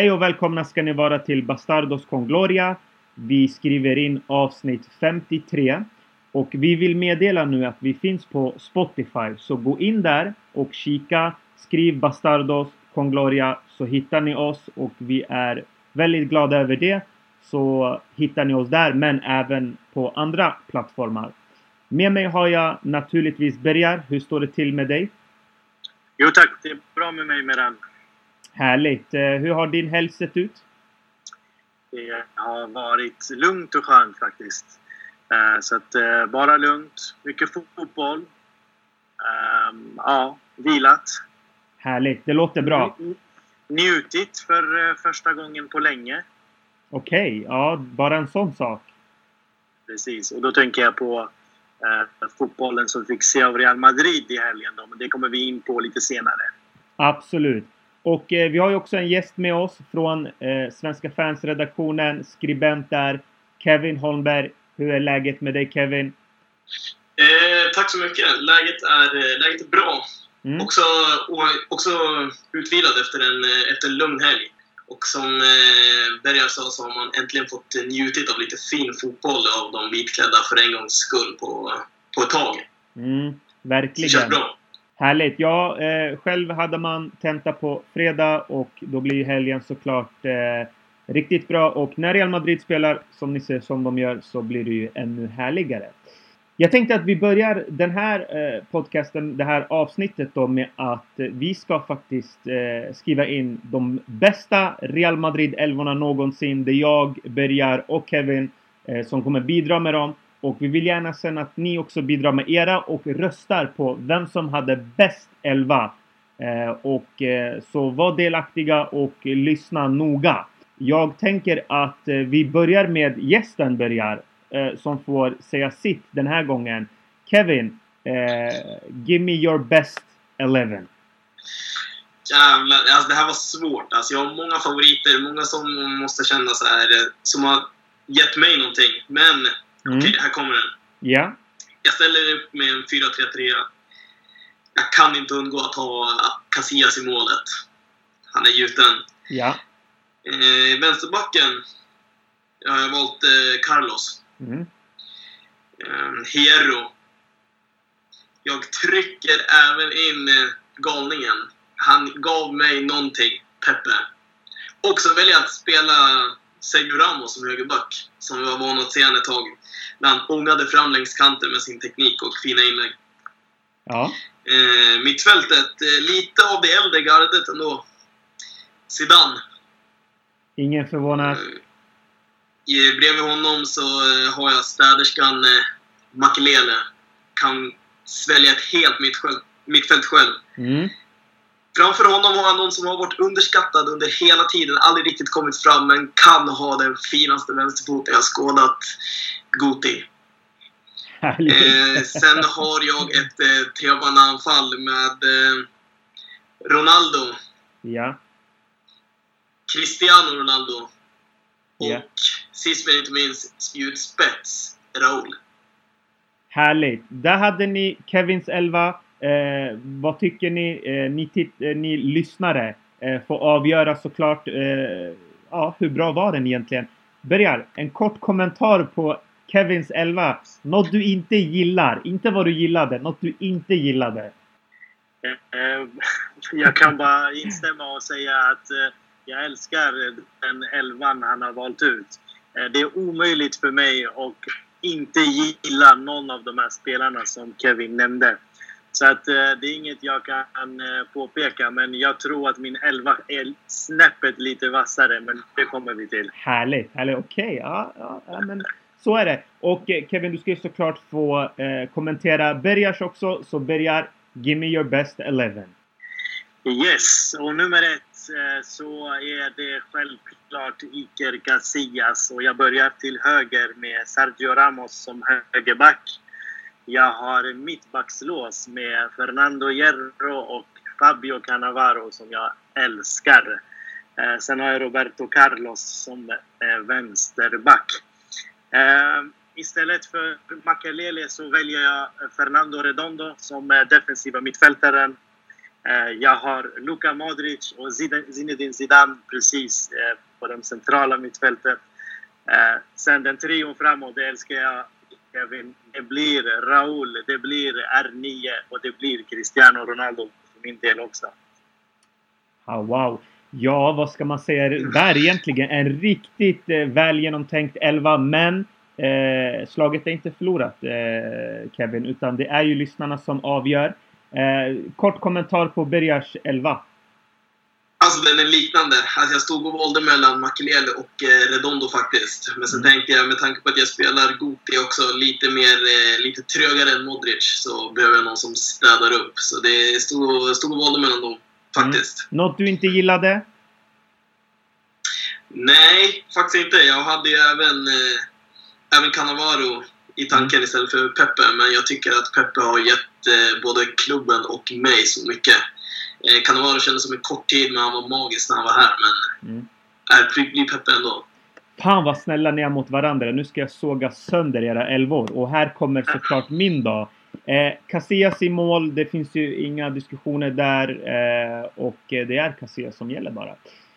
Hej och välkomna ska ni vara till Bastardos con Gloria. Vi skriver in avsnitt 53 och vi vill meddela nu att vi finns på Spotify. Så gå in där och kika. Skriv Bastardos con Gloria så hittar ni oss och vi är väldigt glada över det. Så hittar ni oss där men även på andra plattformar. Med mig har jag naturligtvis Bergar. Hur står det till med dig? Jo tack, det är bra med mig Meran. Härligt! Eh, hur har din helg sett ut? Det har varit lugnt och skönt faktiskt. Eh, så att eh, bara lugnt. Mycket fotboll. Ehm, ja, vilat. Härligt! Det låter bra. Njutit för första gången på länge. Okej, okay, ja, bara en sån sak. Precis, och då tänker jag på eh, fotbollen som fick se av Real Madrid i helgen. Då, men det kommer vi in på lite senare. Absolut. Och eh, vi har ju också en gäst med oss från eh, Svenska fansredaktionen, skribent där, Kevin Holmberg. Hur är läget med dig Kevin? Eh, tack så mycket. Läget är, eh, läget är bra. Mm. Också, också utvilad efter en, efter en lugn helg. Och som eh, Bergar sa så har man äntligen fått njutit av lite fin fotboll av de vitklädda för en gångs skull på, på ett tag. Mm, verkligen. Det känns bra. Härligt! Ja, eh, själv hade man tenta på fredag och då blir helgen såklart eh, riktigt bra. Och när Real Madrid spelar, som ni ser, som de gör, så blir det ju ännu härligare. Jag tänkte att vi börjar den här eh, podcasten, det här avsnittet då med att eh, vi ska faktiskt eh, skriva in de bästa Real Madrid-älvorna någonsin. Det är jag, Bergar och Kevin eh, som kommer bidra med dem. Och vi vill gärna sen att ni också bidrar med era och röstar på vem som hade bäst elva. Eh, och eh, så var delaktiga och lyssna noga. Jag tänker att eh, vi börjar med gästen börjar. Eh, som får säga sitt den här gången. Kevin, eh, give me your best 11. Jävlar, alltså det här var svårt. Alltså jag har många favoriter, många som måste känna så här, eh, som har gett mig någonting. Men Mm. Okej, här kommer den. Ja. Jag ställer upp med en 4-3-3. Jag kan inte undgå att ha Casillas i målet. Han är gjuten. Ja. Eh, vänsterbacken jag har valt eh, Carlos. Mm. Eh, Hierro. Jag trycker även in eh, galningen. Han gav mig någonting, Peppe. Och så väljer jag att spela Sergio Ramos som högerback, som vi var vana att se ett tag. När han ångade fram längs kanten med sin teknik och fina inlägg. Ja. Eh, mittfältet, eh, lite av det äldre gardet ändå. Zidane. Ingen förvånad. Eh, bredvid honom så eh, har jag städerskan eh, Makelele. Kan svälja ett helt mittfält själv. Mm. Framför honom har han någon som har varit underskattad under hela tiden, aldrig riktigt kommit fram, men kan ha den finaste vänsterfoten jag skådat. Guti. Eh, sen har jag ett eh, tremannaanfall med eh, Ronaldo. Ja. Cristiano Ronaldo. Och ja. sist men inte minst spjutspets Raul. Härligt! Där hade ni Kevins elva. Eh, vad tycker ni? Eh, ni, eh, ni lyssnare eh, får avgöra såklart eh, ja, hur bra var den egentligen? Börjar, en kort kommentar på Kevins 11. Något du inte gillar. Inte vad du gillade, något du inte gillade. Eh, eh, jag kan bara instämma och säga att eh, jag älskar den elvan han har valt ut. Det är omöjligt för mig att inte gilla någon av de här spelarna som Kevin nämnde. Så att eh, det är inget jag kan eh, påpeka, men jag tror att min 11 är snäppet lite vassare, men det kommer vi till. Härligt! härligt. Okej, okay. ja, ja, ja, men så är det. Och eh, Kevin, du ska ju såklart få eh, kommentera Bergars också, så Bergar, give me your best 11. Yes, och nummer ett så är det självklart Iker Casillas och jag börjar till höger med Sergio Ramos som högerback. Jag har mittbackslås med Fernando Hierro och Fabio Cannavaro som jag älskar. Eh, sen har jag Roberto Carlos som eh, vänsterback. Eh, istället för Makelele så väljer jag Fernando Redondo som eh, defensiva mittfältaren. Eh, jag har Luka Modric och Zinedine Zidane precis eh, på det centrala mittfältet. Eh, sen den trion framåt, det älskar jag. Kevin. Det blir Raúl, det blir R9 och det blir Cristiano Ronaldo för min del också. Ah, wow! Ja, vad ska man säga där egentligen? En riktigt eh, väl genomtänkt elva, men eh, slaget är inte förlorat eh, Kevin, utan det är ju lyssnarna som avgör. Eh, kort kommentar på Bergars elva. Alltså den är liknande. Alltså jag stod och valde mellan Makelele och eh, Redondo faktiskt. Men sen mm. tänkte jag, med tanke på att jag spelar Goti också, lite mer, eh, lite trögare än Modric, så behöver jag någon som städar upp. Så det stod, stod och valde mellan dem, faktiskt. Mm. Något du inte gillade? Nej, faktiskt inte. Jag hade ju även, eh, även Cannavaro i tanken mm. istället för Peppe. Men jag tycker att Peppe har gett eh, både klubben och mig så mycket. Eh, Cannavaro kändes som en kort tid, men han var magisk när han var här. Men mm. äh, blir Peppe ändå. Fan vad snälla ni är mot varandra. Nu ska jag såga sönder era elvor. Och här kommer såklart min dag. Eh, Casillas i mål, det finns ju inga diskussioner där. Eh, och det är Casillas som gäller bara.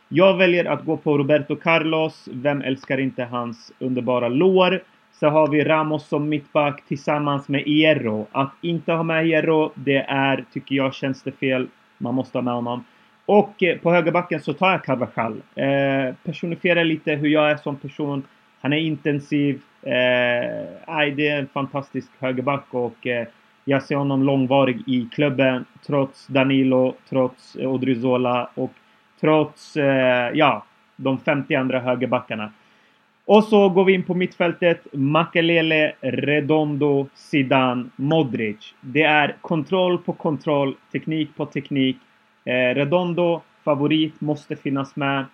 Jag väljer att gå på Roberto Carlos. Vem älskar inte hans underbara lår? Så har vi Ramos som mittback tillsammans med Hierro. Att inte ha med Hierro, det är, tycker jag, känns det fel. Man måste ha med honom. Och eh, på högerbacken så tar jag Carvajal. Eh, personifierar lite hur jag är som person. Han är intensiv. Eh, det är en fantastisk högerback och eh, jag ser honom långvarig i klubben trots Danilo, trots eh, Odrizola och trots, eh, ja, de 50 andra högerbackarna. Och så går vi in på mittfältet. Makelele, Redondo, Zidane, Modric. Det är kontroll på kontroll, teknik på teknik. Eh, Redondo, favorit, måste finnas med.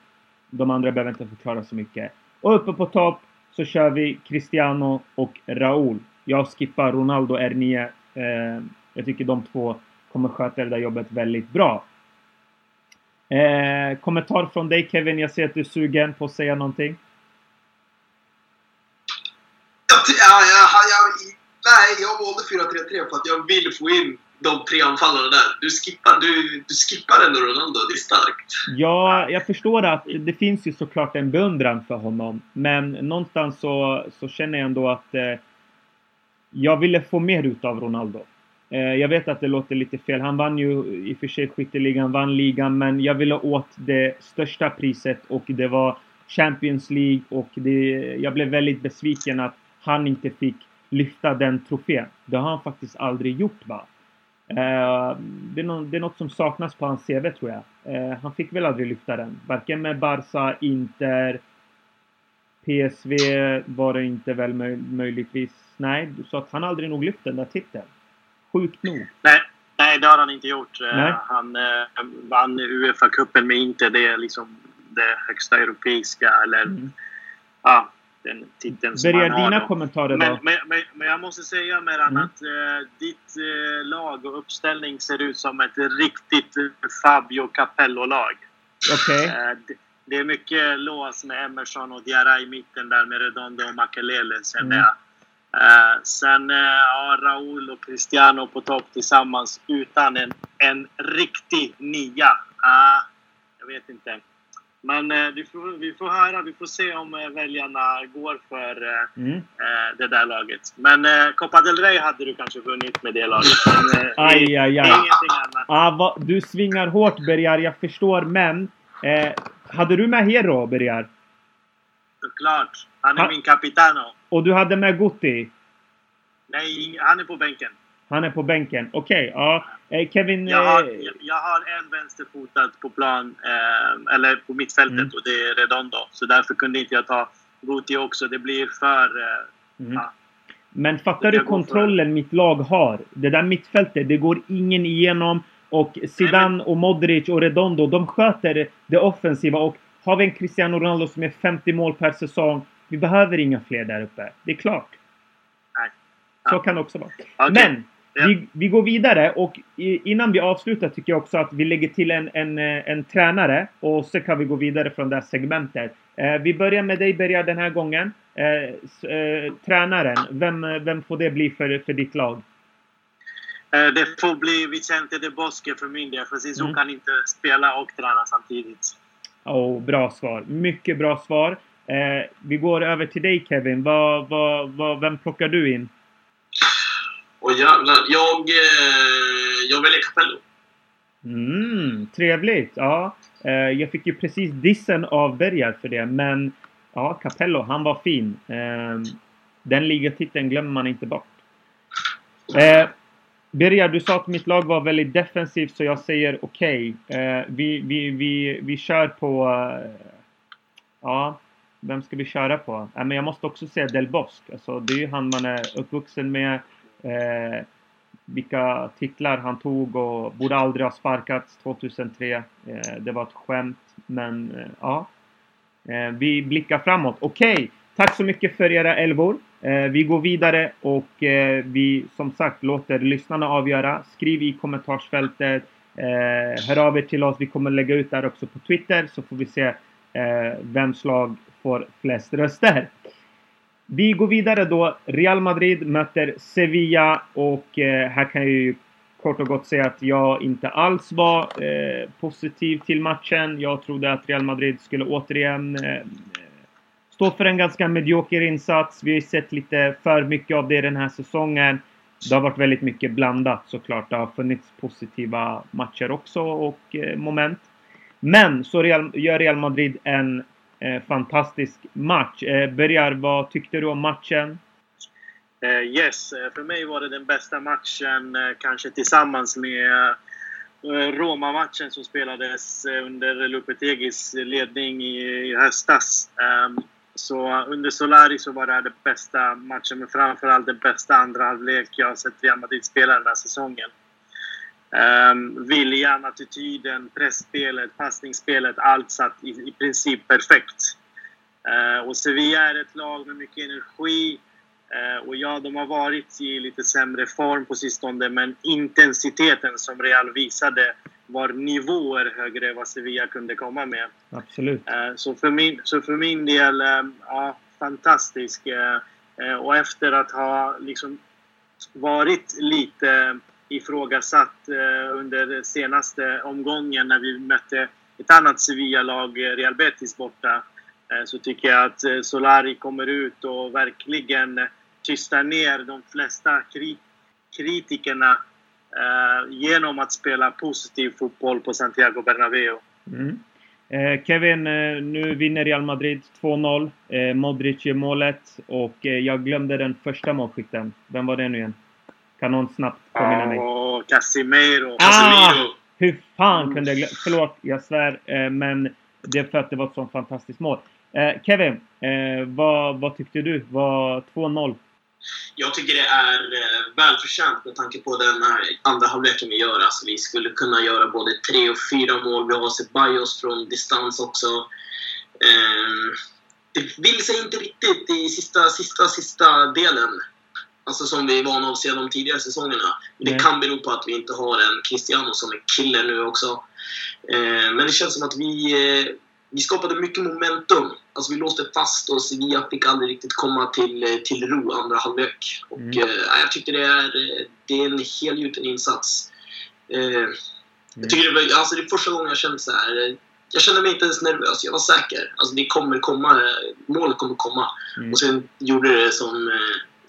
De andra behöver inte förklara så mycket. Och uppe på topp så kör vi Cristiano och Raúl. Jag skippar Ronaldo R9. Eh, jag tycker de två kommer sköta det där jobbet väldigt bra. Eh, kommentar från dig Kevin. Jag ser att du är sugen på att säga någonting. Ja, nej, jag valde 4-3-3 för att jag vill få in de tre anfallarna där. Du skippar, du, du skippar ändå Ronaldo. Det är starkt. Ja, jag förstår att det finns ju såklart en beundran för honom. Men någonstans så, så känner jag ändå att eh, jag ville få mer ut av Ronaldo. Eh, jag vet att det låter lite fel. Han vann ju i och för sig skytteligan, vann ligan, men jag ville åt det största priset och det var Champions League och det, jag blev väldigt besviken att han inte fick lyfta den trofén. Det har han faktiskt aldrig gjort va? Eh, det, är något, det, är något, som saknas på hans CV tror jag. Eh, han fick väl aldrig lyfta den. Varken med Barca, Inter, PSV var det inte väl möj möjligtvis. Nej, så att han aldrig nog lyft den där titeln. Sjukt nog. Nej, nej det har han inte gjort. Eh, nej. Han eh, vann Uefa-cupen med Inter. Det är liksom det högsta europeiska eller mm. ja, den titeln som Börjar han har. dina kommentarer men, då? Men, men, men, jag måste säga Meran mm. att eh, ditt eh, lag och uppställning ser ut som ett riktigt Fabio Capello-lag. Okej. Okay. Eh, det, det, är mycket lås med Emerson och Diarra i mitten där med Redondo och Makelele känner mm. jag. Uh, sen uh, ja, Raúl och Cristiano på topp tillsammans utan en, en riktig nia. Uh, jag vet inte. Men uh, vi, får, vi får höra, vi får se om uh, väljarna går för uh, mm. det där laget. Men uh, Copa del Rey hade du kanske vunnit med det laget. Men, uh, aj, aj, aj. Ah, va, du svingar hårt Bergar, jag förstår. Men hade du med Hero, Bergar? Såklart. Han är ha min capitano. Och du hade med Gutti? Nej, han är på bänken. Han är på bänken. Okej, okay, ja. Eh, Kevin... Jag har, jag, eh, jag har en vänsterfotad på plan, eh, eller på mittfältet mm. och det är Redondo. Så därför kunde inte jag ta Guti också. Det blir för... Eh, mm. ja. Men fattar du kontrollen för... mitt lag har? Det där mittfältet, det går ingen igenom. Och Zidane och Modric och Redondo, de sköter det offensiva. Och har vi en Cristiano Ronaldo som är 50 mål per säsong vi behöver inga fler där uppe. Det är klart. Nej. Ja. Så kan det också vara. Okay. Men. Vi, vi går vidare och innan vi avslutar tycker jag också att vi lägger till en, en, eh, en tränare och så kan vi gå vidare från det här segmentet. Eh, vi börjar med dig Berga den här gången. Eh, tränaren, vem, vem får det bli för, för ditt lag? Det får bli Vicente de Bosque för min del, för Zizou mm. kan inte spela och träna samtidigt. Oh, bra svar. Mycket bra svar. Eh, vi går över till dig Kevin. Vad, vad, vad, vem plockar du in? Åh jävlar. Jag, eh, jag väljer Capello. Mm, trevligt. Ja, eh, jag fick ju precis dissen av Bergar för det, men ja, Capello, han var fin. Eh, den ligatiteln glömmer man inte bort. Eh, Birger, du sa att mitt lag var väldigt defensivt så jag säger okej. Okay. Eh, vi, vi, vi, vi kör på... Eh, ja, vem ska vi köra på? Eh, men jag måste också säga Del Bosque. Alltså, det är ju han man är uppvuxen med. Eh, vilka titlar han tog och borde aldrig ha sparkats 2003. Eh, det var ett skämt. Men eh, ja. Eh, vi blickar framåt. Okej! Okay. Tack så mycket för era elvor. Eh, vi går vidare och eh, vi som sagt låter lyssnarna avgöra. Skriv i kommentarsfältet. Eh, hör av er till oss. Vi kommer lägga ut där också på Twitter så får vi se eh, vems lag får flest röster. Vi går vidare då. Real Madrid möter Sevilla och eh, här kan jag ju kort och gott säga att jag inte alls var eh, positiv till matchen. Jag trodde att Real Madrid skulle återigen eh, stå för en ganska medioker insats. Vi har sett lite för mycket av det den här säsongen. Det har varit väldigt mycket blandat såklart. Det har funnits positiva matcher också och eh, moment. Men så Real, gör Real Madrid en Eh, fantastisk match. Eh, Börjar, vad tyckte du om matchen? Eh, yes, för mig var det den bästa matchen, kanske tillsammans med Roma-matchen som spelades under Lupetegis ledning i, höstas. Ehm, så under Solari så var det här den bästa matchen, men framförallt den bästa andra halvlek jag har sett Real Madrid spela den här säsongen. Um, viljan, attityden, pressspelet, passningsspelet, allt satt i, i princip perfekt. Uh, och Sevilla är ett lag med mycket energi. Uh, och ja, de har varit i lite sämre form på sistone, men intensiteten som Real visade var nivåer högre än vad Sevilla kunde komma med. Absolut. Eh, så för min, så för min del, ja, fantastisk. Eh, och efter att ha liksom varit lite ifrågasatt eh, under senaste omgången när vi mötte ett annat Sevilla-lag, eh, Real Betis, borta. Eh, så tycker jag att Solari kommer ut och verkligen tystar ner de flesta kritikerna eh, genom att spela positiv fotboll på Santiago Bernabéu. Mm. Eh, Kevin, eh, nu vinner Real Madrid 2-0. Eh, Modric gör målet och eh, jag glömde den första målskytten. Vem var det nu igen? Kan någon snabbt påminna mig? Åh, Casimiro! Ah! Casemiro! Hur fan kunde jag glömma? Förlåt, jag svär. Eh, men det är för att det var ett sånt fantastiskt mål. Kevin, vad, vad tyckte du? Var 2-0 jag tycker det är eh, välförtjänt med tanke på den andra halvleken vi gör. Alltså, vi skulle kunna göra både tre och fyra mål. Vi har Ceballos från distans också. Eh, det vill sig inte riktigt i sista, sista, sista delen. Alltså som vi är vana att se de tidigare säsongerna. Det mm. kan bero på att vi inte har en Cristiano som är kille nu också. Eh, men det känns som att vi eh, vi skapade mycket momentum. Alltså vi låste fast och Sevilla fick aldrig riktigt komma till, eh, till ro andra halvlek. Och mm. eh, jag tyckte det är, eh, det är en helgjuten insats. Eh, mm. Jag tycker det, var, alltså det är första gången jag kände så här. Jag kände mig inte ens nervös, jag var säker. Alltså det kommer komma, målet kommer komma. Mm. Och sen gjorde det som,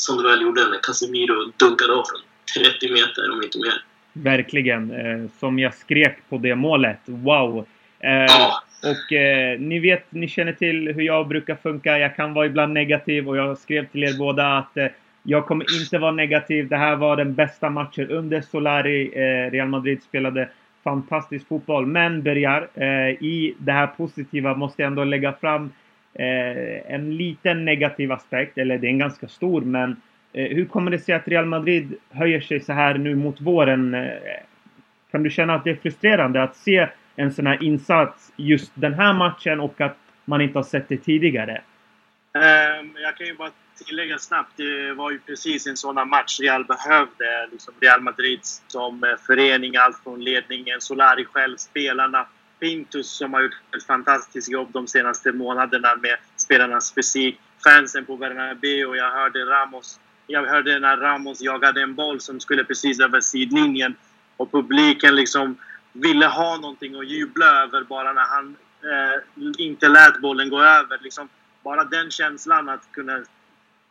som det väl gjorde när Casemiro dunkade av från 30 meter, om inte mer. Verkligen. Som jag skrek på det målet. Wow! Ja. Och eh, ni vet, ni känner till hur jag brukar funka. Jag kan vara ibland negativ och jag skrev till er båda att eh, jag kommer inte vara negativ. Det här var den bästa matchen under Solari. Eh, Real Madrid spelade fantastisk fotboll. Men Bergar, eh, i det här positiva måste jag ändå lägga fram eh, en liten negativ aspekt. Eller det är en ganska stor, men eh, hur kommer det sig att Real Madrid höjer sig så här nu mot våren? Eh, kan du känna att det är frustrerande att se en sån här insats just den här matchen och att man inte har sett det tidigare? Ehm, jag kan ju bara tillägga snabbt. Det var ju precis en sån match Real behövde. Liksom Real Madrid som eh, förening, allt från ledningen, Solari själv, spelarna. Pintus som har gjort ett fantastiskt jobb de senaste månaderna med spelarnas fysik. Fansen på Bernabéu. Jag hörde Ramos jag hörde när Ramos jagade en boll som skulle precis över sidlinjen och publiken liksom ville ha någonting att jubla över bara när han eh, inte lät bollen gå över. Liksom, bara den känslan att kunna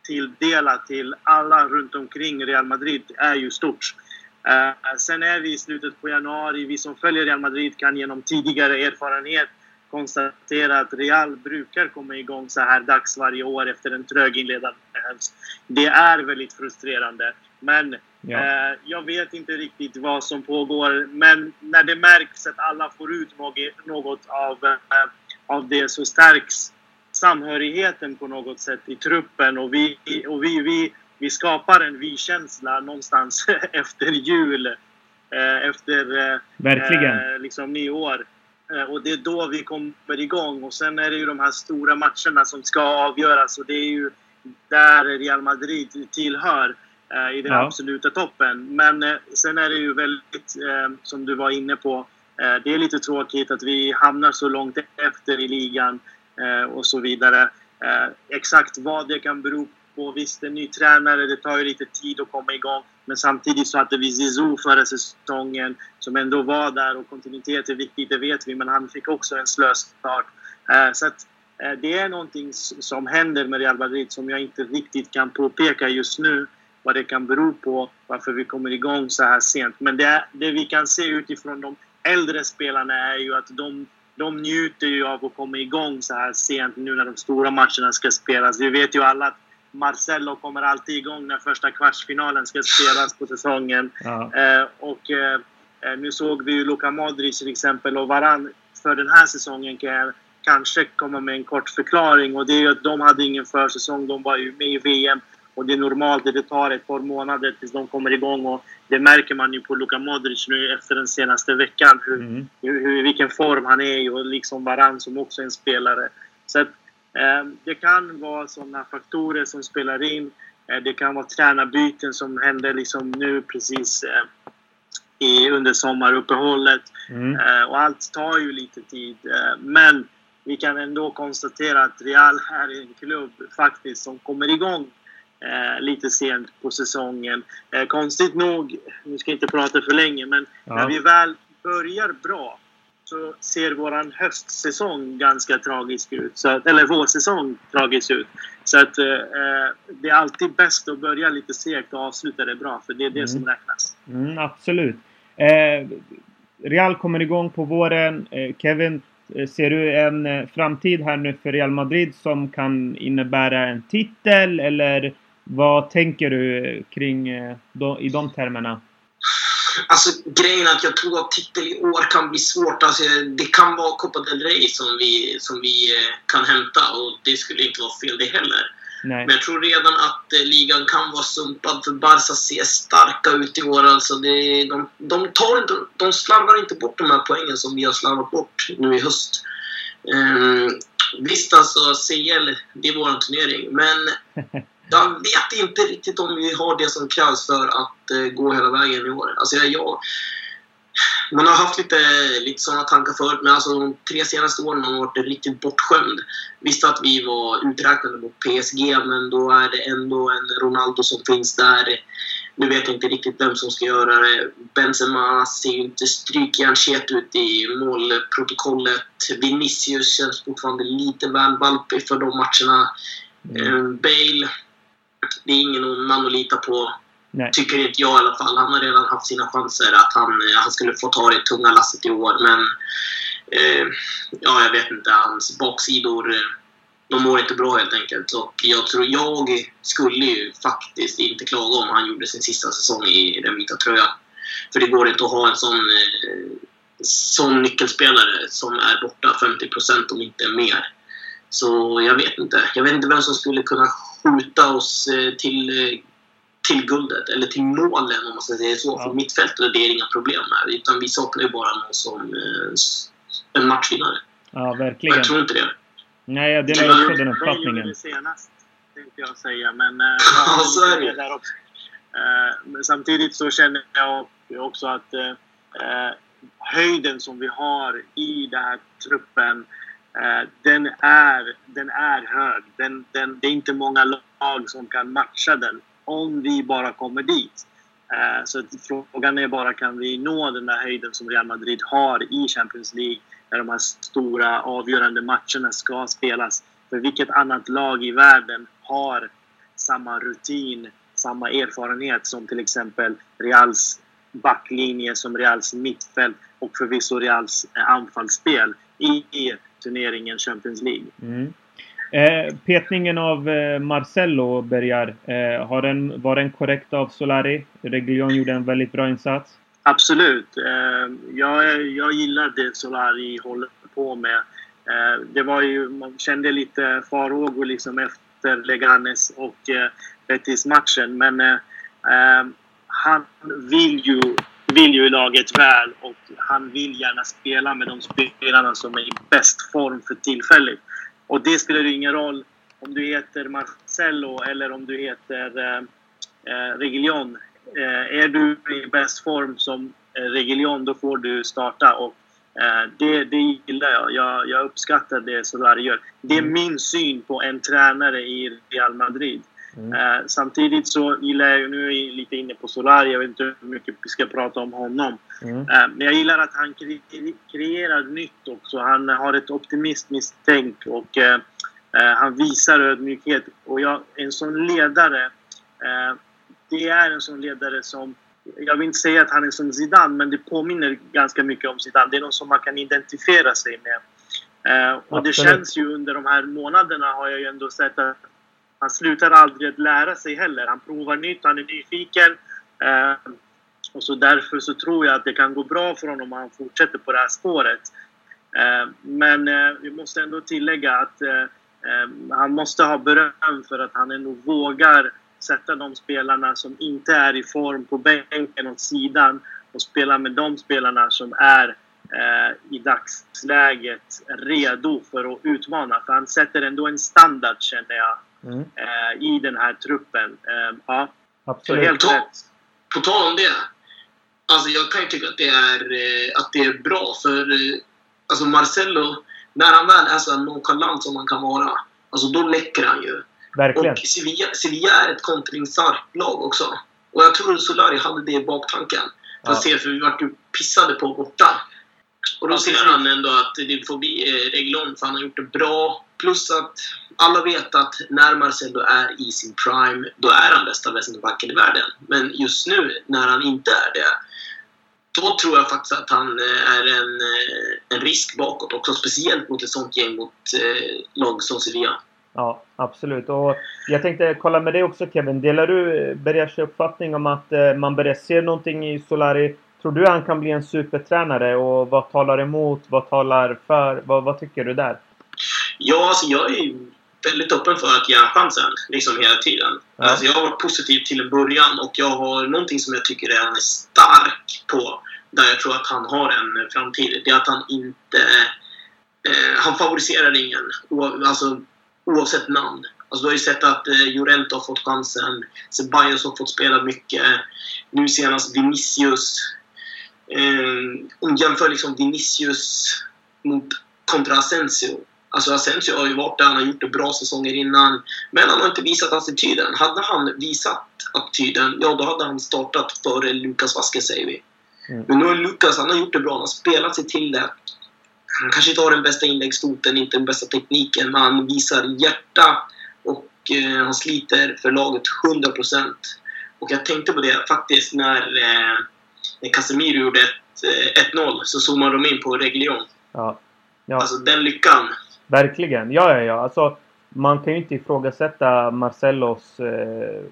tilldela till alla runt omkring Real Madrid är ju stort. Uh, sen är vi i slutet på januari. Vi som följer Real Madrid kan genom tidigare erfarenhet konstatera att Real brukar komma igång så här dags varje år efter en trög inledande höst. Det är väldigt frustrerande. Men ja. uh, jag vet inte riktigt vad som pågår. Men när det märks att alla får ut något av, uh, av det så stärks samhörigheten på något sätt i truppen och vi, och vi, vi, vi skapar en vi-känsla någonstans efter jul. Eh, efter eh, Verkligen. Eh, liksom nyår. Och det är då vi kommer igång. Och sen är det ju de här stora matcherna som ska avgöras och det är ju där Real Madrid tillhör i den ja. absoluta toppen. Men sen är det ju väldigt, som du var inne på, det är lite tråkigt att vi hamnar så långt efter i ligan. Och så vidare. Exakt vad det kan bero och Visst, en ny tränare, det tar ju lite tid att komma igång. Men samtidigt så hade vi Zizou förra säsongen som ändå var där och kontinuitet är viktigt, det vet vi. Men han fick också en slöstart. start. Eh, så att eh, det är någonting som händer med Real Madrid som jag inte riktigt kan påpeka just nu vad det kan bero på, varför vi kommer igång så här sent. Men det, det vi kan se utifrån de äldre spelarna är ju att de de njuter ju av att komma igång så här sent nu när de stora matcherna ska spelas. Vi vet ju alla att Marcelo kommer alltid igång när första kvartsfinalen ska spelas på säsongen. Ja. Eh, och eh, eh, nu såg vi ju Luka Modric till exempel och Varann för den här säsongen kan jag kanske komma med en kort förklaring och det är ju att de hade ingen försäsong. De var ju med i VM och det är normalt att det tar ett par månader tills de kommer igång och det märker man ju på Luka Modric nu efter den senaste veckan. Hur, mm. hur, hur vilken form han är i och liksom Varann som också är en spelare. Så att, det kan vara sådana faktorer som spelar in. Eh, det kan vara tränarbyten som händer liksom nu precis eh, i, under sommaruppehållet. Mm. Eh, och allt tar ju lite tid. Men vi kan ändå konstatera att Real är en klubb faktiskt som kommer igång eh, lite sent på säsongen. Eh, konstigt nog, nu ska jag inte prata för länge, men ja. när vi väl börjar bra så ser våran höstsäsong ganska tragisk ut. Så eller vårsäsong tragisk ut. Så att eh, eh, det är alltid bäst att börja lite segt och avsluta det bra, för det är det mm. som räknas. Mm, absolut. Eh, Real kommer igång på våren. Eh, Kevin, eh, ser du en framtid här nu för Real Madrid som kan innebära en titel eller vad tänker du kring eh, i de termerna? Alltså grejen att jag tror att titel i år kan bli svårt. Alltså, det kan vara Copa del Rey som vi, som vi eh, kan hämta och det skulle inte vara fel det heller. Nej. Men jag tror redan att eh, ligan kan vara sumpad för Barca ser starka ut i år. Alltså det, de, de, tar inte, de slarvar inte bort de här poängen som vi har slarvat bort nu i höst. Um, visst alltså, CL, det är vår turnering, men jag vet inte riktigt om vi har det som krävs för att uh, gå hela vägen i år. Alltså, jag, jag, man har haft lite, lite sådana tankar förut, men alltså, de tre senaste åren har man varit riktigt bortskämd. Visst att vi var uträknade mot PSG, men då är det ändå en Ronaldo som finns där. Nu vet jag inte riktigt vem som ska göra det. Benzema ser ju inte strykjärnshet ut i målprotokollet. Vinicius känns fortfarande lite väl valpig för de matcherna. Mm. Eh, Bale det är ingen man att lita på. Nej. Tycker inte jag i alla fall. Han har redan haft sina chanser att han, han skulle få ta det tunga lasset i år. Men eh, ja, jag vet inte. Hans baksidor eh, de mår inte bra helt enkelt. Och jag tror jag skulle ju faktiskt inte klaga om han gjorde sin sista säsong i den vita tröjan. För det går inte att ha en sån, eh, sån nyckelspelare som är borta 50% om inte mer. Så jag vet inte. Jag vet inte vem som skulle kunna skjuta oss eh, till, eh, till guldet, eller till målen om man ska säga så. Ja. För mittfältet det är inga problem med. Utan vi saknar ju bara någon som eh, en matchvinnare. Ja, verkligen. jag tror inte det. Nej, jag delar också den uppfattningen. Det gjorde senast, tänkte jag säga. Men, äh, ja, så är det. Där också. Äh, men samtidigt så känner jag också att äh, höjden som vi har i den här truppen Eh, den, är, den är hög. Den, den, det är inte många lag som kan matcha den. om vi bara kommer dit. Eh, så frågan är bara, kan vi nå den där höjden som Real Madrid har i Champions League när de här stora avgörande matcherna ska spelas? För vilket annat lag i världen har samma rutin, samma erfarenhet som till exempel Reals backlinje, som Reals mittfält och förvisso Reals eh, anfallsspel i turneringen Champions League. Mm. Eh, petningen av eh, Marcello börjar. Eh, har den, var den korrekt av Solari? Reguilon gjorde en väldigt bra insats. Absolut. Eh, jag, jag gillar det Solari håller på med. Eh, det var ju, man kände lite farhågor liksom efter Leganes och eh, Betis-matchen. Men han vill ju, vill ju laget väl och han vill gärna spela med de spelarna som är i bäst form för tillfället. Och det spelar ju ingen roll om du heter Marcello eller om du heter eh, eh Eh, är du i bäst form som eh, Regilion, då får du starta. Och, eh, det, det gillar jag. jag. Jag uppskattar det Solari gör. Det är min syn på en tränare i Real Madrid. Mm. Eh, samtidigt så gillar jag, nu är lite inne på Solari, jag vet inte hur mycket vi ska prata om honom. Mm. Eh, men jag gillar att han kre kreerar nytt också. Han har ett optimistiskt tänk och eh, eh, han visar ödmjukhet. Och jag, en sån ledare, eh, det är en sån ledare som jag vill inte säga att han är som Zidane, men det påminner ganska mycket om Zidane. Det är någon som man kan identifiera sig med. Eh, och det känns ju under de här månaderna har jag ju ändå sett att han slutar aldrig att lära sig heller. Han provar nytt, han är nyfiken. Eh, och så därför så tror jag att det kan gå bra för honom om han fortsätter på det här spåret. Eh, men eh, vi måste ändå tillägga att eh, eh, han måste ha beröm för att han ändå vågar sätta de spelarna som inte är i form på bänken åt sidan och spela med de spelarna som är eh, i dagsläget redo för att utmana. För han sätter ändå en standard känner jag mm. eh, i den här truppen. Eh, ja, Absolut. helt rätt. På tal om det. Alltså jag kan ju tycka att det är, eh, att det är bra för eh, alltså Marcello, när han väl är så nonchalant som han kan vara, alltså då läcker han ju. Verkligen. Och Sevilla, Sevilla är ett kontringsstarkt lag också. Och jag tror Solari hade det i baktanken. För ja. att se, för vi vart ju pissade på borta. Och då ser han ändå att det får bli eh, Reglon, för han har gjort det bra. Plus att alla vet att när Marcelo är i sin prime, då är han bästa vänsterbacken i världen. Men just nu, när han inte är det, då tror jag faktiskt att han eh, är en, eh, en risk bakåt också. Speciellt mot ett sånt gäng mot eh, lag som Sevilla. Ja, absolut. Och jag tänkte kolla med dig också Kevin. Delar du eh, Bergers uppfattning om att eh, man börjar se någonting i Solari? Tror du han kan bli en supertränare? Och vad talar emot? Vad talar för? Vad, vad tycker du där? Ja, alltså jag är väldigt öppen för att ge chansen liksom hela tiden. Ja. Alltså jag har varit positiv till en början och jag har någonting som jag tycker är han är stark på, där jag tror att han har en framtid. Det är att han inte... Eh, han favoriserar ingen, alltså, oavsett namn. Alltså, du har ju sett att eh, Jorente har fått chansen, Ceballos har fått spela mycket, nu senast Vinicius. Eh, om jämför liksom Vinicius mot kontra Asensio Alltså Asensio har ju varit där, han har gjort det bra säsonger innan. Men han har inte visat attityden. Hade han visat attityden, ja då hade han startat före Lukas Vasquez säger vi. Mm. Men nu har Lukas, han har gjort det bra. Han har spelat sig till det. Han kanske inte har den bästa inläggsfoten, inte den bästa tekniken, men han visar hjärta och eh, han sliter för laget 100%. Och jag tänkte på det faktiskt när, eh, när Casemiro gjorde ett, eh, 1-0 så zoomade de in på Reglion. Ja. Ja. Alltså den lyckan. Verkligen. Ja, ja, ja. Alltså, man kan ju inte ifrågasätta Marcellos... Eh,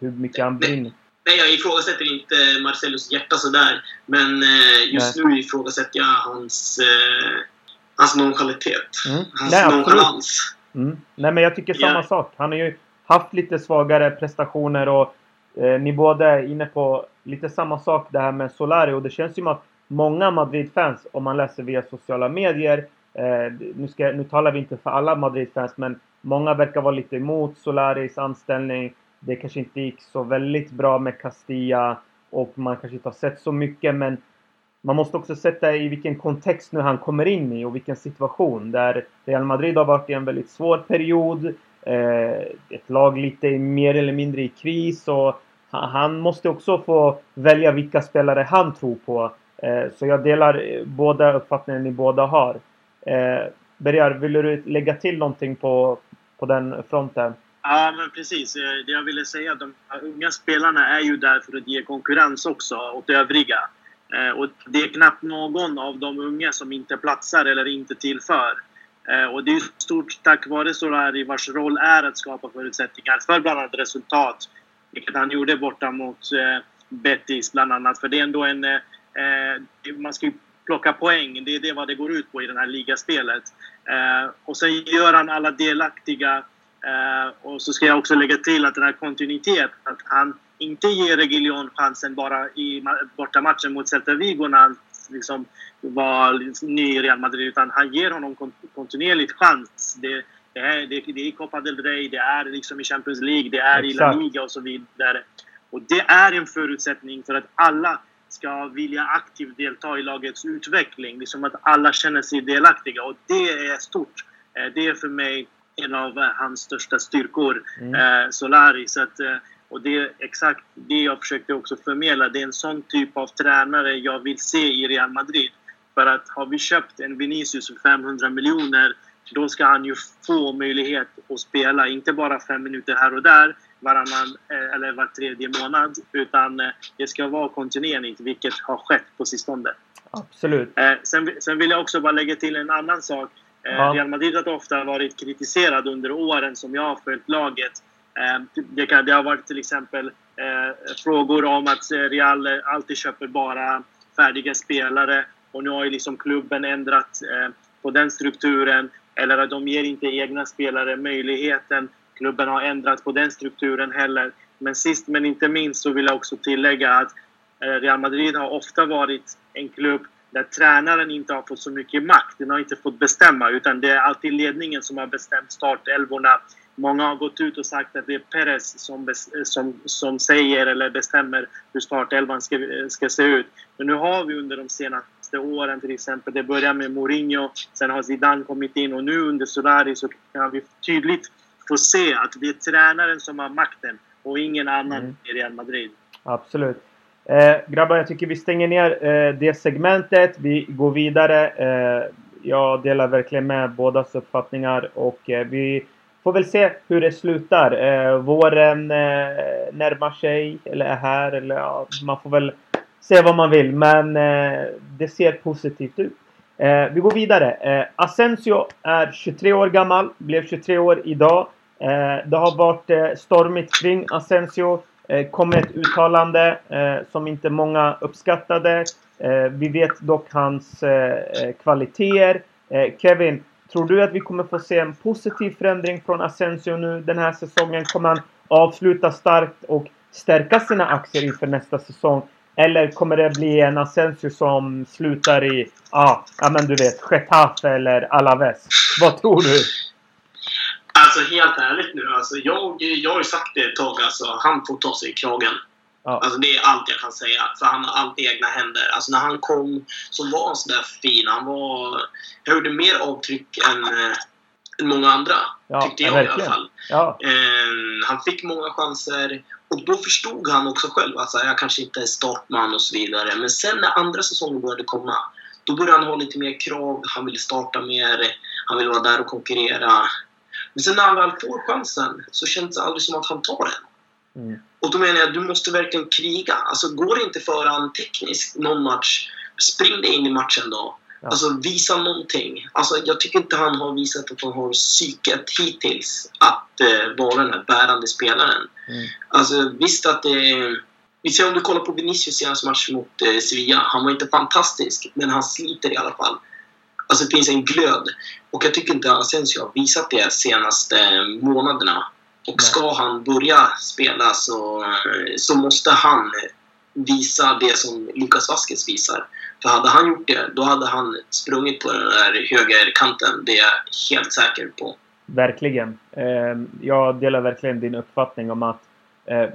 hur mycket han brinner. Nej, jag ifrågasätter inte Marcellos hjärta sådär. Men eh, just Nej. nu ifrågasätter jag hans, eh, hans nonchalanitet. Mm. Hans Nej, nonchalans. Mm. Nej, men jag tycker samma yeah. sak. Han har ju haft lite svagare prestationer och eh, ni båda är inne på lite samma sak det här med Solari och det känns ju som att många Madrid-fans, om man läser via sociala medier, Eh, nu, ska, nu talar vi inte för alla Madrid-fans men många verkar vara lite emot Solaris anställning. Det kanske inte gick så väldigt bra med Castilla och man kanske inte har sett så mycket men man måste också sätta i vilken kontext nu han kommer in i och vilken situation. Där Real Madrid har varit i en väldigt svår period. Eh, ett lag lite mer eller mindre i kris och han måste också få välja vilka spelare han tror på. Eh, så jag delar eh, båda uppfattningen ni båda har. Eh, Bergar, vill du lägga till någonting på, på den fronten? Ja, men precis. Eh, det jag ville säga, de unga spelarna är ju där för att ge konkurrens också åt övriga. Eh, och det är knappt någon av de unga som inte platsar eller inte tillför. Eh, och det är stort tack vare Solari vars roll är att skapa förutsättningar för bland annat resultat vilket han gjorde borta mot eh, Betis bland annat. För det är ändå en... Eh, man ska ju plocka poäng. Det är det vad det går ut på i det här ligaspelet. Eh, och sen gör han alla delaktiga. Eh, och så ska jag också lägga till att den här kontinuiteten, att han inte ger Reguilon chansen bara i bortamatchen mot Celta Vigo när han liksom var ny i Real Madrid, utan han ger honom kontinuerligt chans. Det, det är, det, det är Copa del Rey, det är liksom i Champions League, det är Exakt. i La Liga och så vidare. Och det är en förutsättning för att alla ska vilja aktivt delta i lagets utveckling. Liksom att alla känner sig delaktiga. Och det är stort. Eh, det är för mig en av eh, hans största styrkor, mm. eh, Solari. Så att, och det är exakt det jag försökte också förmedla. Det är en sån typ av tränare jag vill se i Real Madrid. För att har vi köpt en Vinicius för 500 miljoner då ska han ju få möjlighet att spela, inte bara fem minuter här och där varannan eh, eller var tredje månad. Utan eh, det ska vara kontinuerligt, vilket har skett på sistone. Absolut. Eh, sen, sen vill jag också bara lägga till en annan sak. Ja. Real Madrid har ofta varit kritiserad under åren som jag har följt laget. Det, kan, det har varit till exempel frågor om att Real alltid köper bara färdiga spelare. Och nu har ju liksom klubben ändrat på den strukturen. Eller att de ger inte egna spelare möjligheten. Klubben har ändrat på den strukturen heller. Men sist men inte minst så vill jag också tillägga att eh, Real Madrid har ofta varit en klubb där tränaren inte har fått så mycket makt. Den har inte fått bestämma utan det är alltid ledningen som har bestämt startelvorna. Många har gått ut och sagt att det är Perez som, eh, som, som säger eller bestämmer hur startelvan ska, eh, ska se ut. Men nu har vi under de senaste senaste åren till exempel. Det började med Mourinho, sen har Zidane kommit in och nu under Solari så kan vi tydligt få se att det är tränaren som har makten och ingen annan mm. i Real Madrid. Absolut. Eh, grabbar, jag tycker vi stänger ner eh, det segmentet. Vi går vidare. Eh, jag delar verkligen med bådas uppfattningar och eh, vi får väl se hur det slutar. Eh, våren eh, närmar sig, eller är här, eller ja, man får väl se vad man vill, men eh, det ser positivt ut. Vi går vidare. Asensio är 23 år gammal, blev 23 år idag. Eh, det har varit eh, stormigt kring Asensio. Eh, kom ett uttalande eh, som inte många uppskattade. Eh, vi vet dock hans eh, eh, kvaliteter. Kevin, tror du att vi kommer få se en positiv förändring från Asensio nu den här säsongen? Kommer han avsluta starkt och stärka sina aktier inför nästa säsong? Eller kommer det bli en Asensio som slutar i, ah, ja men du vet, Getafe eller Alaves? Vad tror du? Alltså helt ärligt nu, alltså, jag, jag har ju sagt det ett tag, alltså, han får ta sig i kragen. Ja. Alltså det är allt jag kan säga. För han har allt i egna händer. Alltså när han kom så var han sådär fin. Han var... Jag gjorde mer avtryck än, äh, än många andra. Ja, tyckte jag verkligen. i alla fall. Ja. Äh, han fick många chanser. Och då förstod han också själv att jag kanske inte är startman och så vidare. Men sen när andra säsongen började komma, då började han ha lite mer krav. Han ville starta mer. Han ville vara där och konkurrera. Men sen när han väl får chansen så känns det aldrig som att han tar den. Mm. Och då menar jag, du måste verkligen kriga. Alltså går det inte för han tekniskt någon match, spring dig in i matchen då. Ja. Alltså visa någonting. Alltså, jag tycker inte han har visat att han har psyket hittills att eh, vara den här bärande spelaren. Mm. Alltså visst att det är... Vi ser om du kollar på Vinicius senaste match mot eh, Sevilla. Han var inte fantastisk, men han sliter i alla fall. Alltså det finns en glöd. Och jag tycker inte Asensio har visat det senaste månaderna. Och ska han börja spela så, så måste han visa det som Lucas Vasquez visar. För hade han gjort det, då hade han sprungit på den där högerkanten. Det är jag helt säker på. Verkligen. Ehm, jag delar verkligen din uppfattning om att eh,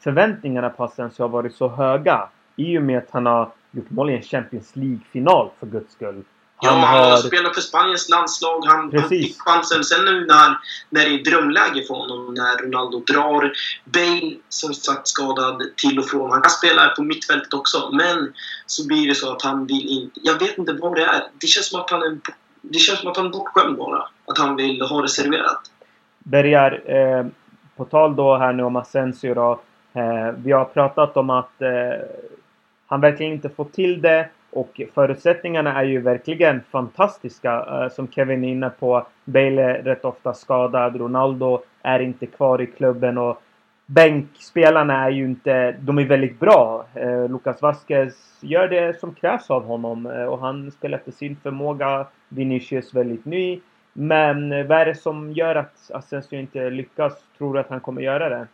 förväntningarna på Asensio har varit så höga i och med att han har gjort mål i en Champions League-final för guds skull. Ja, han har spelat för Spaniens landslag. Han, han fick chansen. Sen nu när, när det är drömläge för honom, när Ronaldo drar. Bale, som sagt, skadad till och från. Han kan spela på mittfältet också. Men så blir det så att han vill inte... Jag vet inte vad det är. Det känns som att han är, det känns som att han är bortskämd bara. Att han vill ha det serverat. Bergar, eh, på tal då här nu om Asensio då. Eh, vi har pratat om att eh, han verkligen inte får till det. Och förutsättningarna är ju verkligen fantastiska. Eh, som Kevin är inne på. Bale är rätt ofta skadad. Ronaldo är inte kvar i klubben. och Bänkspelarna är ju inte... De är väldigt bra. Eh, Lucas Vasquez gör det som krävs av honom. Eh, och han spelar efter sin förmåga. Vinicius väldigt ny. Men vad är det som gör att Asensio inte lyckas? Tror du att han kommer göra det?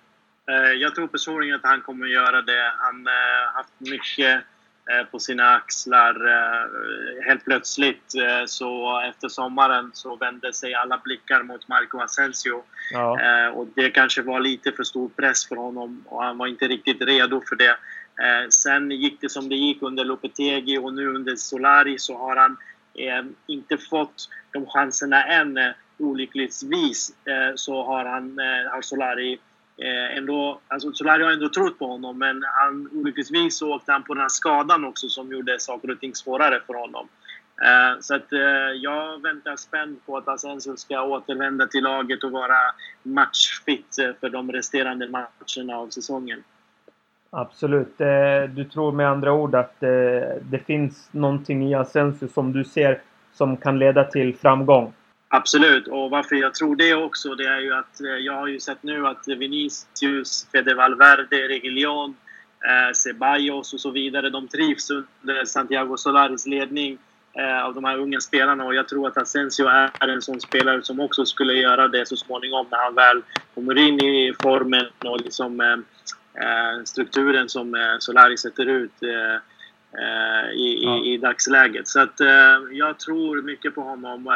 Jag tror personligen att han kommer göra det. Han har haft mycket på sina axlar. Eh, helt plötsligt eh, så efter sommaren så vände sig alla blickar mot Marco Asensio. Ja. Och det kanske var lite för stor press för honom och han var inte riktigt redo för det. Sen gick det som det gick under Lopetegi och nu under Solari så har han inte fått de chanserna än. Olyckligtvis så har, han, har Solari eh, Eh, ändå, alltså Solari har ändå trott på honom men han, olyckligtvis så åkte han på den här skadan också som gjorde saker och ting svårare för honom. Eh, så att eh, jag väntar spänt på att Asensio ska återvända till laget och vara matchfit eh, för de resterande matcherna av säsongen. Absolut. Eh, du tror med andra ord att eh, det finns någonting i Asensio som du ser som kan leda till framgång? Absolut, och varför jag tror det också det är ju att eh, jag har ju sett nu att Vinicius, Fede Valverde, Reguilon, eh, Ceballos och så vidare, de trivs under Santiago Solaris ledning eh, av de här unga spelarna och jag tror att Asensio är en sån spelare som också skulle göra det så småningom när han väl kommer in i formen och liksom eh, eh strukturen som eh, Solari sätter ut i, i, i, dagsläget. Så att jag tror mycket på honom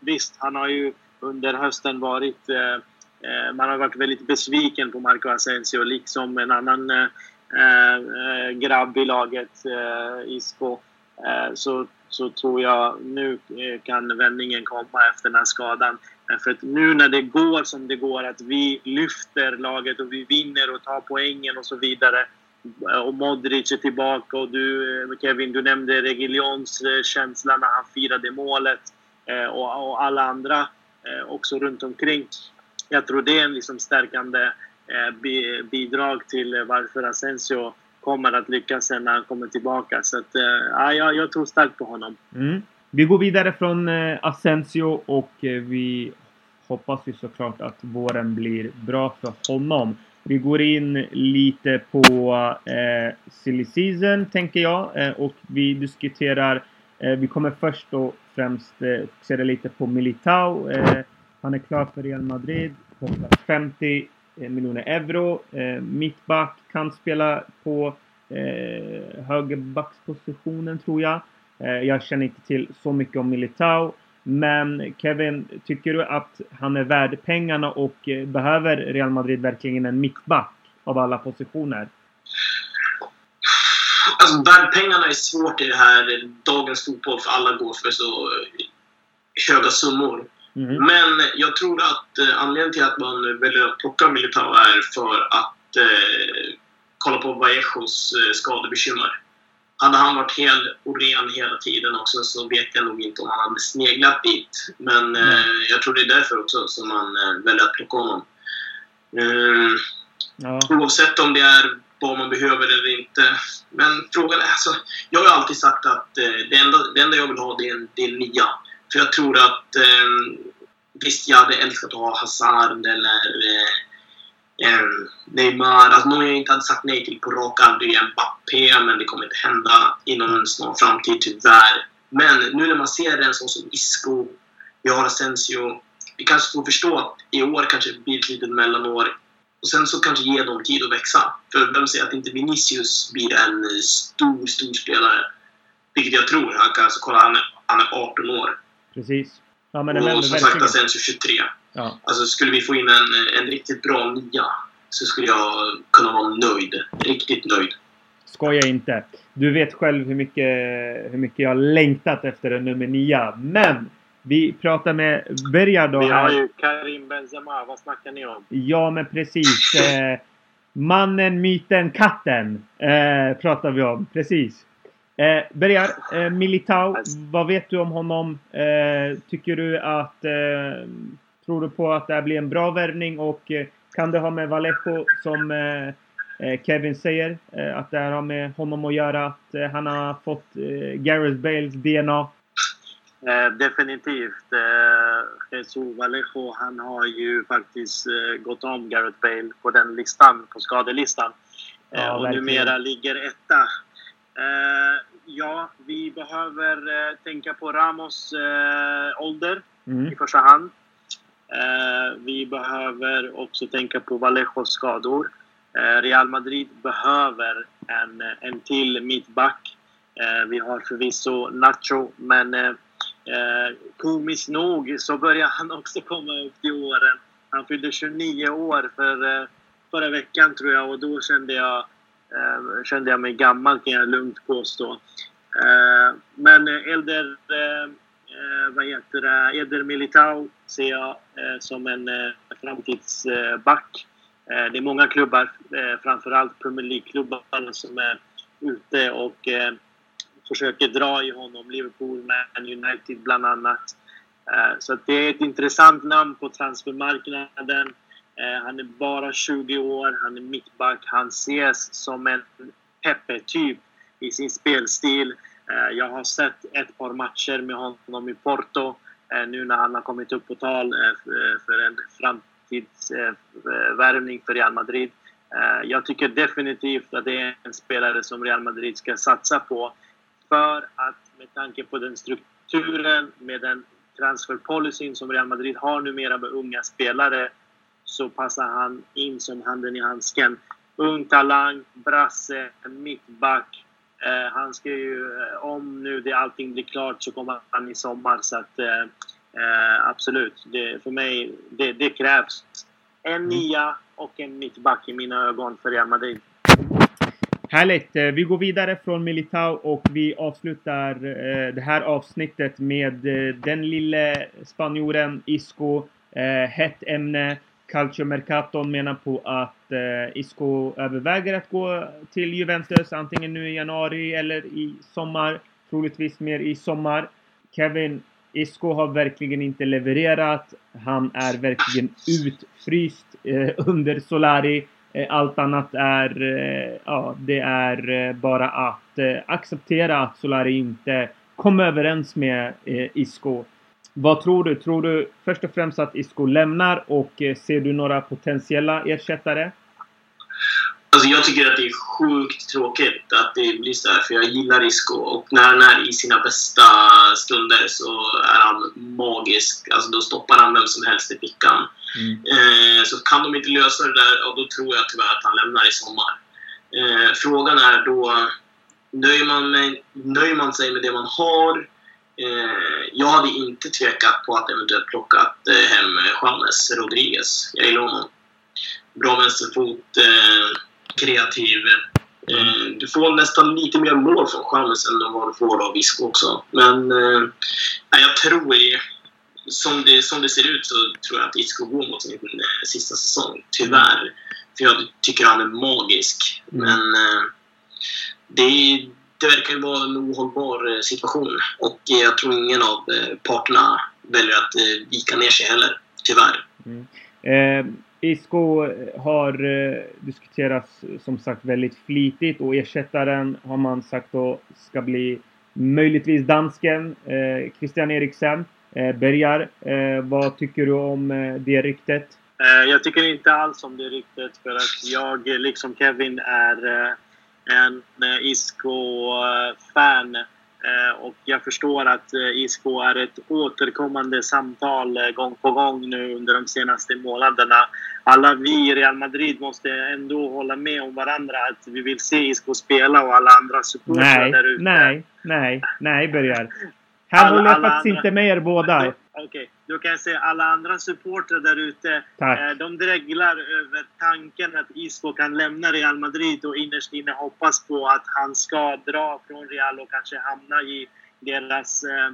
visst, han har ju under hösten varit... Eh, eh, man har varit väldigt besviken på Marco Asensio, liksom en annan eh, eh grabb i laget, eh, Isco. Eh, så, så tror jag nu eh, kan vändningen komma efter den här skadan. För att nu när det går som det går, att vi lyfter laget och vi vinner och tar poängen och så vidare. Och Modric är tillbaka och du, Kevin, du nämnde Regilions känsla när han firade målet. Eh, och, och alla andra eh, också runt omkring. Jag tror det är en liksom stärkande eh, bidrag till varför Asensio kommer att lyckas sen när han kommer tillbaka. Så att, eh, ja, jag, tror starkt på honom. Mm. Vi går vidare från eh, Asensio och vi hoppas ju såklart att våren blir bra för honom. Vi går in lite på eh, silly season, tänker jag. Eh, och vi diskuterar... Eh, vi kommer först och främst eh, fokusera lite på Militao. Eh, han är klar för Real Madrid. Kostar 50 eh, miljoner euro. Mittback kan spela på eh, högerbackspositionen tror jag. Jag känner inte till så mycket om Militao. Men Kevin, tycker du att han är värd pengarna och behöver Real Madrid verkligen en mittback av alla positioner? Alltså, värdpengarna är svårt i det här dagens fotboll för alla går för så höga summor. Mm. Men jag tror att eh, anledningen till att man väljer att plocka Militao är för att eh, kolla på Vallejos eh, skadebekymmer. Hade han varit hel och ren hela tiden också så vet jag nog inte om han hade sneglat dit. Men mm. eh, jag tror det är därför också som man eh, väljer att plocka honom. Eh, ja. Oavsett om det är vad man behöver eller inte. Men frågan är alltså, jag har alltid sagt att eh, det, enda, det enda jag vill ha det är en, det är en nia. För jag tror att eh, visst, jag hade älskat att ha Hazard eller eh, eh, Neymar. Alltså någon jag inte hade sagt nej till på rak arm det är Mbappé, men det kommer inte hända inom en snar framtid tyvärr. Men nu när man ser en sån som Isco, vi har Asensio. Vi kanske får förstå att i år kanske blir ett litet mellanår och sen så kanske ge dem tid att växa. För vem säger att inte Vinicius blir en stor, stor spelare? Vilket jag tror. Han kan, alltså, kolla, han är, han är 18 år. Precis. Ja, men och som sagt Asensio 23. Ja. Alltså skulle vi få in en, en riktigt bra nia så skulle jag kunna vara nöjd. Riktigt nöjd. Skoja inte. Du vet själv hur mycket, hur mycket jag längtat efter en nummer 9. Men! Vi pratar med Bergar då. Vi har ju Karim Benzema. Vad snackar ni om? Ja, men precis. Eh, mannen, myten, katten. Eh, pratar vi om. Precis. Eh, Bergar, eh, Militao. Vad vet du om honom? Eh, tycker du att... Eh, tror du på att det här blir en bra värvning? Och eh, kan det ha med Vallejo som Kevin säger? att det här har med honom att göra? Att han har fått Gareth Bales DNA? Eh, definitivt. Eh, Jesus Vallejo, han har ju faktiskt eh, gått om Gareth Bale på den listan, på skadelistan. Eh, ja, och verkligen. numera ligger etta. Eh, ja, vi behöver eh, tänka på Ramos eh, ålder mm. i första hand. vi behöver också tänka på Vallejos skador. Real Madrid behöver en, en till mittback. vi har förvisso Nacho, men Eh, komiskt nog så börjar han också komma upp i åren. Han fyllde 29 år för, eh, förra veckan tror jag och då kände jag, eh, kände jag mig gammal kan jag lugnt påstå. Eh, men Elder, eh, eh vad heter det, Eder Militao ser jag eh, som en eh, framtidsback. Eh, det är många klubbar, eh, framförallt Premier League-klubbar som är ute och försöker dra i honom. Liverpool, Man United bland annat. Eh, så det är ett intressant namn på transfermarknaden. Eh, han är bara 20 år, han är mittback. Han ses som en Pepe-typ i sin spelstil. Eh, jag har sett ett par matcher med honom i Porto nu när han har kommit upp på tal för en framtidsvärvning för Real Madrid. Jag tycker definitivt att det är en spelare som Real Madrid ska satsa på. För att med tanke på den strukturen, med den transferpolicyn som Real Madrid har numera med unga spelare så passar han in som handen i handsken. Ung talang, brasse, mittback. Eh, han ska ju, eh, om nu det allting blir klart så kommer han i sommar. Så att, eh, eh absolut, det, för mig, det, det krävs en mm. nia och en mittback i mina ögon för Real Madrid. Härligt! Eh, vi går vidare från Militao och vi avslutar eh, det här avsnittet med eh, den lille spanjoren Isco. Hett ämne. Calcio Mercaton menar på att Isco överväger att gå till Juventus antingen nu i januari eller i sommar. Troligtvis mer i sommar. Kevin Isco har verkligen inte levererat. Han är verkligen utfryst under Solari. Eh, allt annat är, eh, ja, det är eh, bara att acceptera att Solari inte kom överens med Isco. Vad tror du? Tror du först och främst att Isco lämnar och ser du några potentiella ersättare? Alltså jag tycker att det är sjukt tråkigt att det blir så här, för jag gillar Isco och när han är i sina bästa stunder så är han magisk. Alltså då stoppar han vem som helst i fickan. Mm. Eh, så kan de inte lösa det där, ja, då tror jag tyvärr att han lämnar i sommar. Eh, frågan är då, nöjer man, med, nöjer man sig med det man har? Eh, jag hade inte tvekat på att eventuellt plocka eh, hem James Rodriguez. Jag gillar honom. Bra vänsterfot, eh, kreativ. Mm. Du får nästan lite mer mål från James än vad du får av Isco också. Men eh, jag tror som det, som det ser ut så tror jag att Isco går mot sin sista säsong. Tyvärr. För jag tycker han är magisk. Mm. Men eh, det, det verkar ju vara en ohållbar eh, situation. Och jag tror ingen av eh, parterna väljer att vika ner sig heller. Tyvärr. Mm. Eh, Isco har eh, diskuterats som sagt väldigt flitigt och ersättaren har man sagt då ska bli möjligtvis dansken eh, Christian Eriksen. Eh, Bergar, eh, vad tycker du om eh, det ryktet? Eh, jag tycker inte alls om det ryktet för att jag liksom Kevin är eh, en Isco-fan. Och jag förstår att Isco är ett återkommande samtal gång på gång nu under de senaste månaderna. Alla vi i Real Madrid måste ändå hålla med om varandra att vi vill se Isco spela och alla andra supportrar där ute. Nej, nej, nej, Bergar. Här alla, håller jag faktiskt andra... inte med er båda. Okej, okay. då kan jag säga alla andra supportrar där ute. Eh, de dreglar över tanken att Isco kan lämna Real Madrid och innerst inne hoppas på att han ska dra från Real och kanske hamna i deras eh,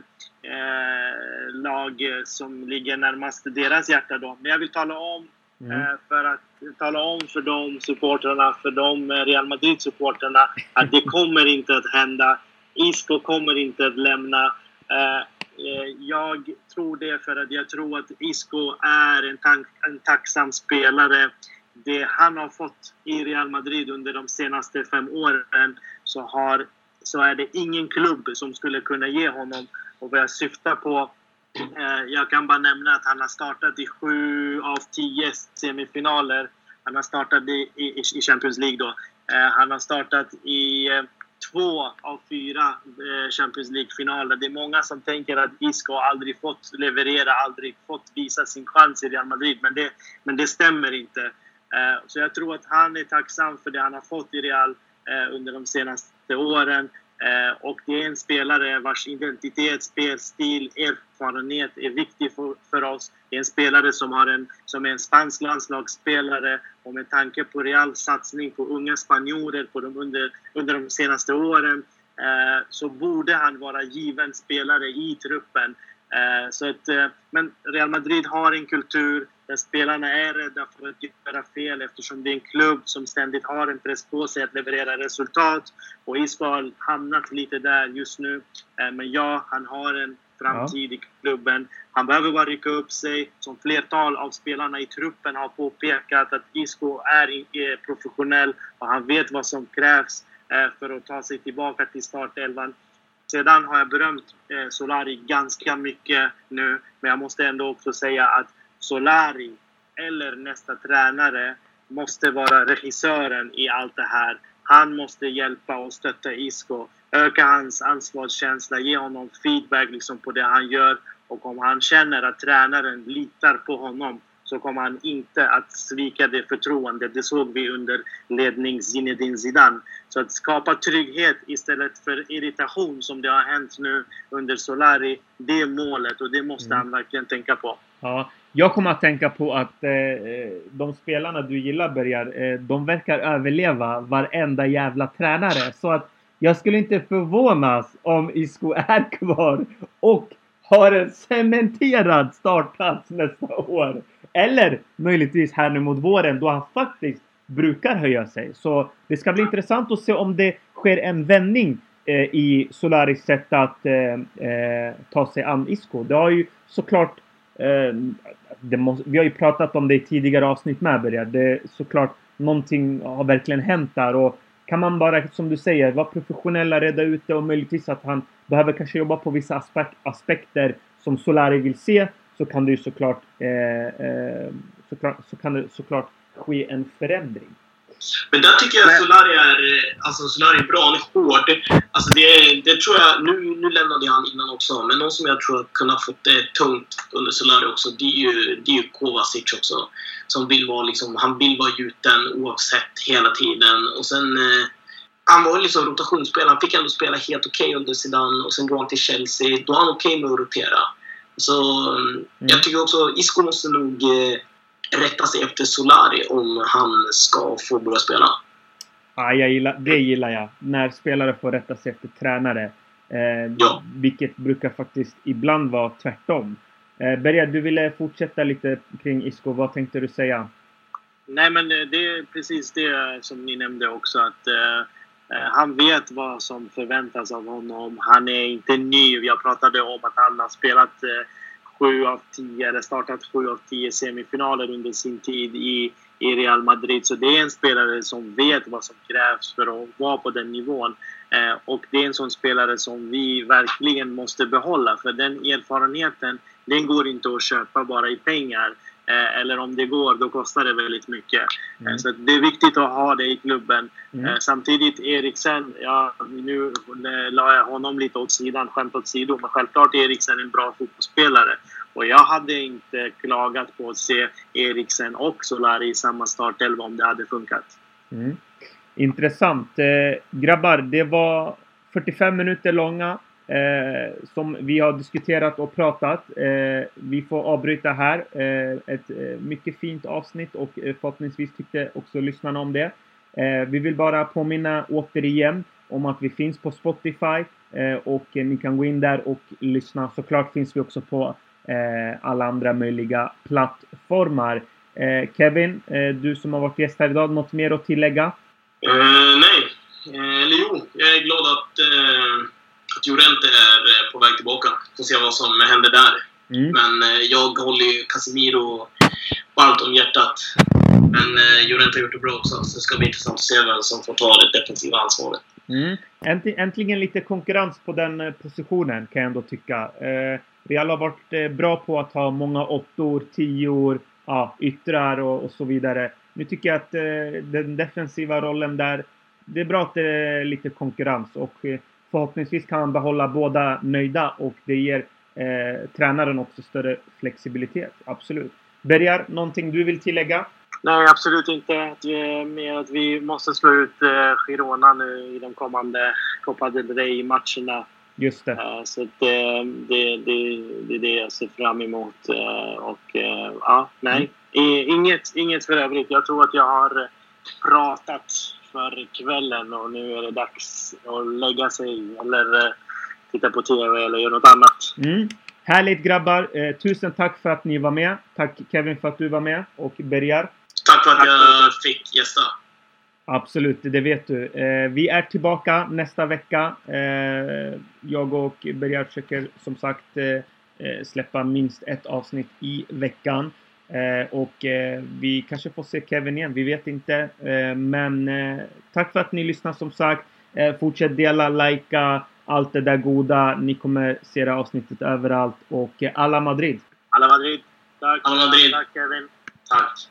eh, lag som ligger närmast deras hjärta. Då. Men jag vill tala om Mm. Eh, för att tala om för de supportrarna, för de Real Madrid-supportrarna att det kommer inte att hända. Isco kommer inte att lämna. Eh, eh, jag tror det för att jag tror att Isco är en, en tacksam spelare. Det han har fått i Real Madrid under de senaste fem åren så, har, så är det ingen klubb som skulle kunna ge honom. Och vad jag syftar på eh, jag kan bara nämna att han har startat i sju av tio semifinaler. Han har startat i, i, i Champions League då. Han har startat i två av fyra eh, Champions League-finaler. Det är många som tänker att Isco aldrig fått leverera, aldrig fått visa sin chans i Real Madrid. Men det, men det stämmer inte. Eh, så jag tror att han är tacksam för det han har fått i Real eh, under de senaste åren. Eh, och det är en spelare vars identitet, spelstil, erfarenhet är viktig för, för oss. Det är en spelare som, har en, som är en spansk landslagsspelare och med tanke på Reals satsning på unga spanjorer på de under, under de senaste åren eh, så borde han vara given spelare i truppen. Eh, så att, eh, men Real Madrid har en kultur där spelarna är rädda för att göra fel eftersom det är en klubb som ständigt har en press på sig att leverera resultat. Och Isco har hamnat lite där just nu. Eh, men ja, han har en framtid i klubben. Han behöver bara rycka upp sig. Som flertal av spelarna i truppen har påpekat att Isco är professionell och han vet vad som krävs för att ta sig tillbaka till startelvan. Sedan har jag berömt eh, Solari ganska mycket nu, men jag måste ändå också säga att Solari eller nästa tränare måste vara regissören i allt det här. Han måste hjälpa och stötta Isco, öka hans ansvarskänsla, ge honom feedback liksom på det han gör. Och om han känner att tränaren litar på honom så kommer han inte att svika det förtroendet. Det såg vi under ledning Zinedine Zidane. Så att skapa trygghet istället för irritation som det har hänt nu under Solari, det är målet och det måste mm. han verkligen tänka på. Ja, jag kommer att tänka på att eh, de spelarna du gillar Bergar, eh, de verkar överleva varenda jävla tränare. Så att jag skulle inte förvånas om Isco är kvar och har en cementerad startplats nästa år. Eller möjligtvis här nu mot våren då han faktiskt brukar höja sig. Så det ska bli intressant att se om det sker en vändning eh, i Solaris sätt att eh, eh, ta sig an Isco. Det har ju såklart eh, måste, vi har ju pratat om det i tidigare avsnitt med Berger. Det är såklart någonting har verkligen hänt där och kan man bara som du säger vara professionella, reda ut det och möjligtvis att han behöver kanske jobba på vissa aspekter som Solari vill se så kan det ju såklart, eh, eh, såklart, så kan det såklart ske en förändring. Men där tycker jag att Solari är, alltså Solari är bra. Han är hård. Alltså det, det tror jag, nu, nu lämnade han innan också, men någon som jag tror kunnat fått det tungt under Solari också, det är ju, det är ju Kovacic också. Som vill vara liksom, han vill vara gjuten oavsett hela tiden. Och sen eh, han var liksom rotationsspelare. Han fick ändå spela helt okej okay under Zidane och sen går han till Chelsea. Då är han okej okay med att rotera. Så mm. jag tycker också Isco måste nog eh, rätta sig efter Solari om han ska få börja spela. Ja, jag gillar, det gillar jag. När spelare får rätta sig efter tränare. Eh, ja. Vilket brukar faktiskt ibland vara tvärtom. Eh, Berga, du ville fortsätta lite kring Isco. Vad tänkte du säga? Nej, men det är precis det som ni nämnde också. att eh, Eh, Eh, han vet vad som förväntas av honom. Han är inte ny. Jag pratade om att han har spelat eh, sju av tio, eller startat sju av tio semifinaler under sin tid i, i Real Madrid. Så det är en spelare som vet vad som krävs för att vara på den nivån. Eh, och det är en sån spelare som vi verkligen måste behålla. För den erfarenheten, den går inte att köpa bara i pengar. Eh, eller om det går, då kostar det väldigt mycket. Eh, mm. Så det är viktigt att ha det i klubben. Mm. Eh, samtidigt Eriksen, ja, nu la jag honom lite åt sidan, skämt åt sidan. Men självklart är Eriksen en bra fotbollsspelare. Och jag hade inte klagat på att se Eriksen och Solari i samma startelva om det hade funkat. Mm. Intressant. Grabbar, det var 45 minuter långa Eh, som vi har diskuterat och pratat. Eh, vi får avbryta här. Eh, ett eh, mycket fint avsnitt och eh, förhoppningsvis tyckte också lyssnarna om det. Eh, vi vill bara påminna återigen om att vi finns på Spotify eh, och eh, ni kan gå in där och lyssna. Såklart finns vi också på eh, alla andra möjliga plattformar. Kevin, du som har varit gäst här idag, något mer att tillägga? nej, eller jo, jag är glad att att Llorente är eh, på väg tillbaka. Får se vad som händer där. Mm. Men eh, jag håller ju Casemiro varmt om hjärtat. Men eh, Llorente har gjort det bra också, så det ska bli intressant att se vem som får ta det defensiva ansvaret. Mm. Äntligen lite konkurrens på den positionen kan jag ändå tycka. Real har varit bra på att ha många åttor, tior, ja, yttrar och, och, så vidare. Nu tycker jag att den defensiva rollen där, det är bra att det är lite konkurrens och förhoppningsvis kan han behålla båda nöjda och det ger eh, tränaren också större flexibilitet. Absolut. Bergar, någonting du vill tillägga? Nej, absolut inte. Att vi, med att vi måste slå ut eh, Girona nu i de kommande Copa del Rey-matcherna. Just det. Uh, så att, uh, det, det, det är det jag ser fram emot. Uh, och ja, nej. Mm. Inget, inget för övrigt. Jag tror att jag har pratat för kvällen och nu är det dags att lägga sig eller eh, titta på TV eller göra något annat. Mm. Härligt grabbar! Eh, tusen tack för att ni var med. Tack Kevin för att du var med och Bergar. Tack för att jag fick gästa. Absolut, det vet du. Eh, vi är tillbaka nästa vecka. Eh, jag och Bergar försöker som sagt eh, eh, släppa minst ett avsnitt i veckan. Eh, och eh, vi kanske får se Kevin igen, vi vet inte. Eh, men eh, tack för att ni lyssnar som sagt. Eh, fortsätt dela, likea, allt det där goda. Ni kommer se det avsnittet överallt. Och eh, alla Madrid! Alla Madrid! Tack! Alla Madrid! Tack Kevin! Tack!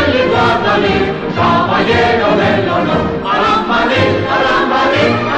Valladolid, caballero del honor. a Madrid, Arambalí, arambalí,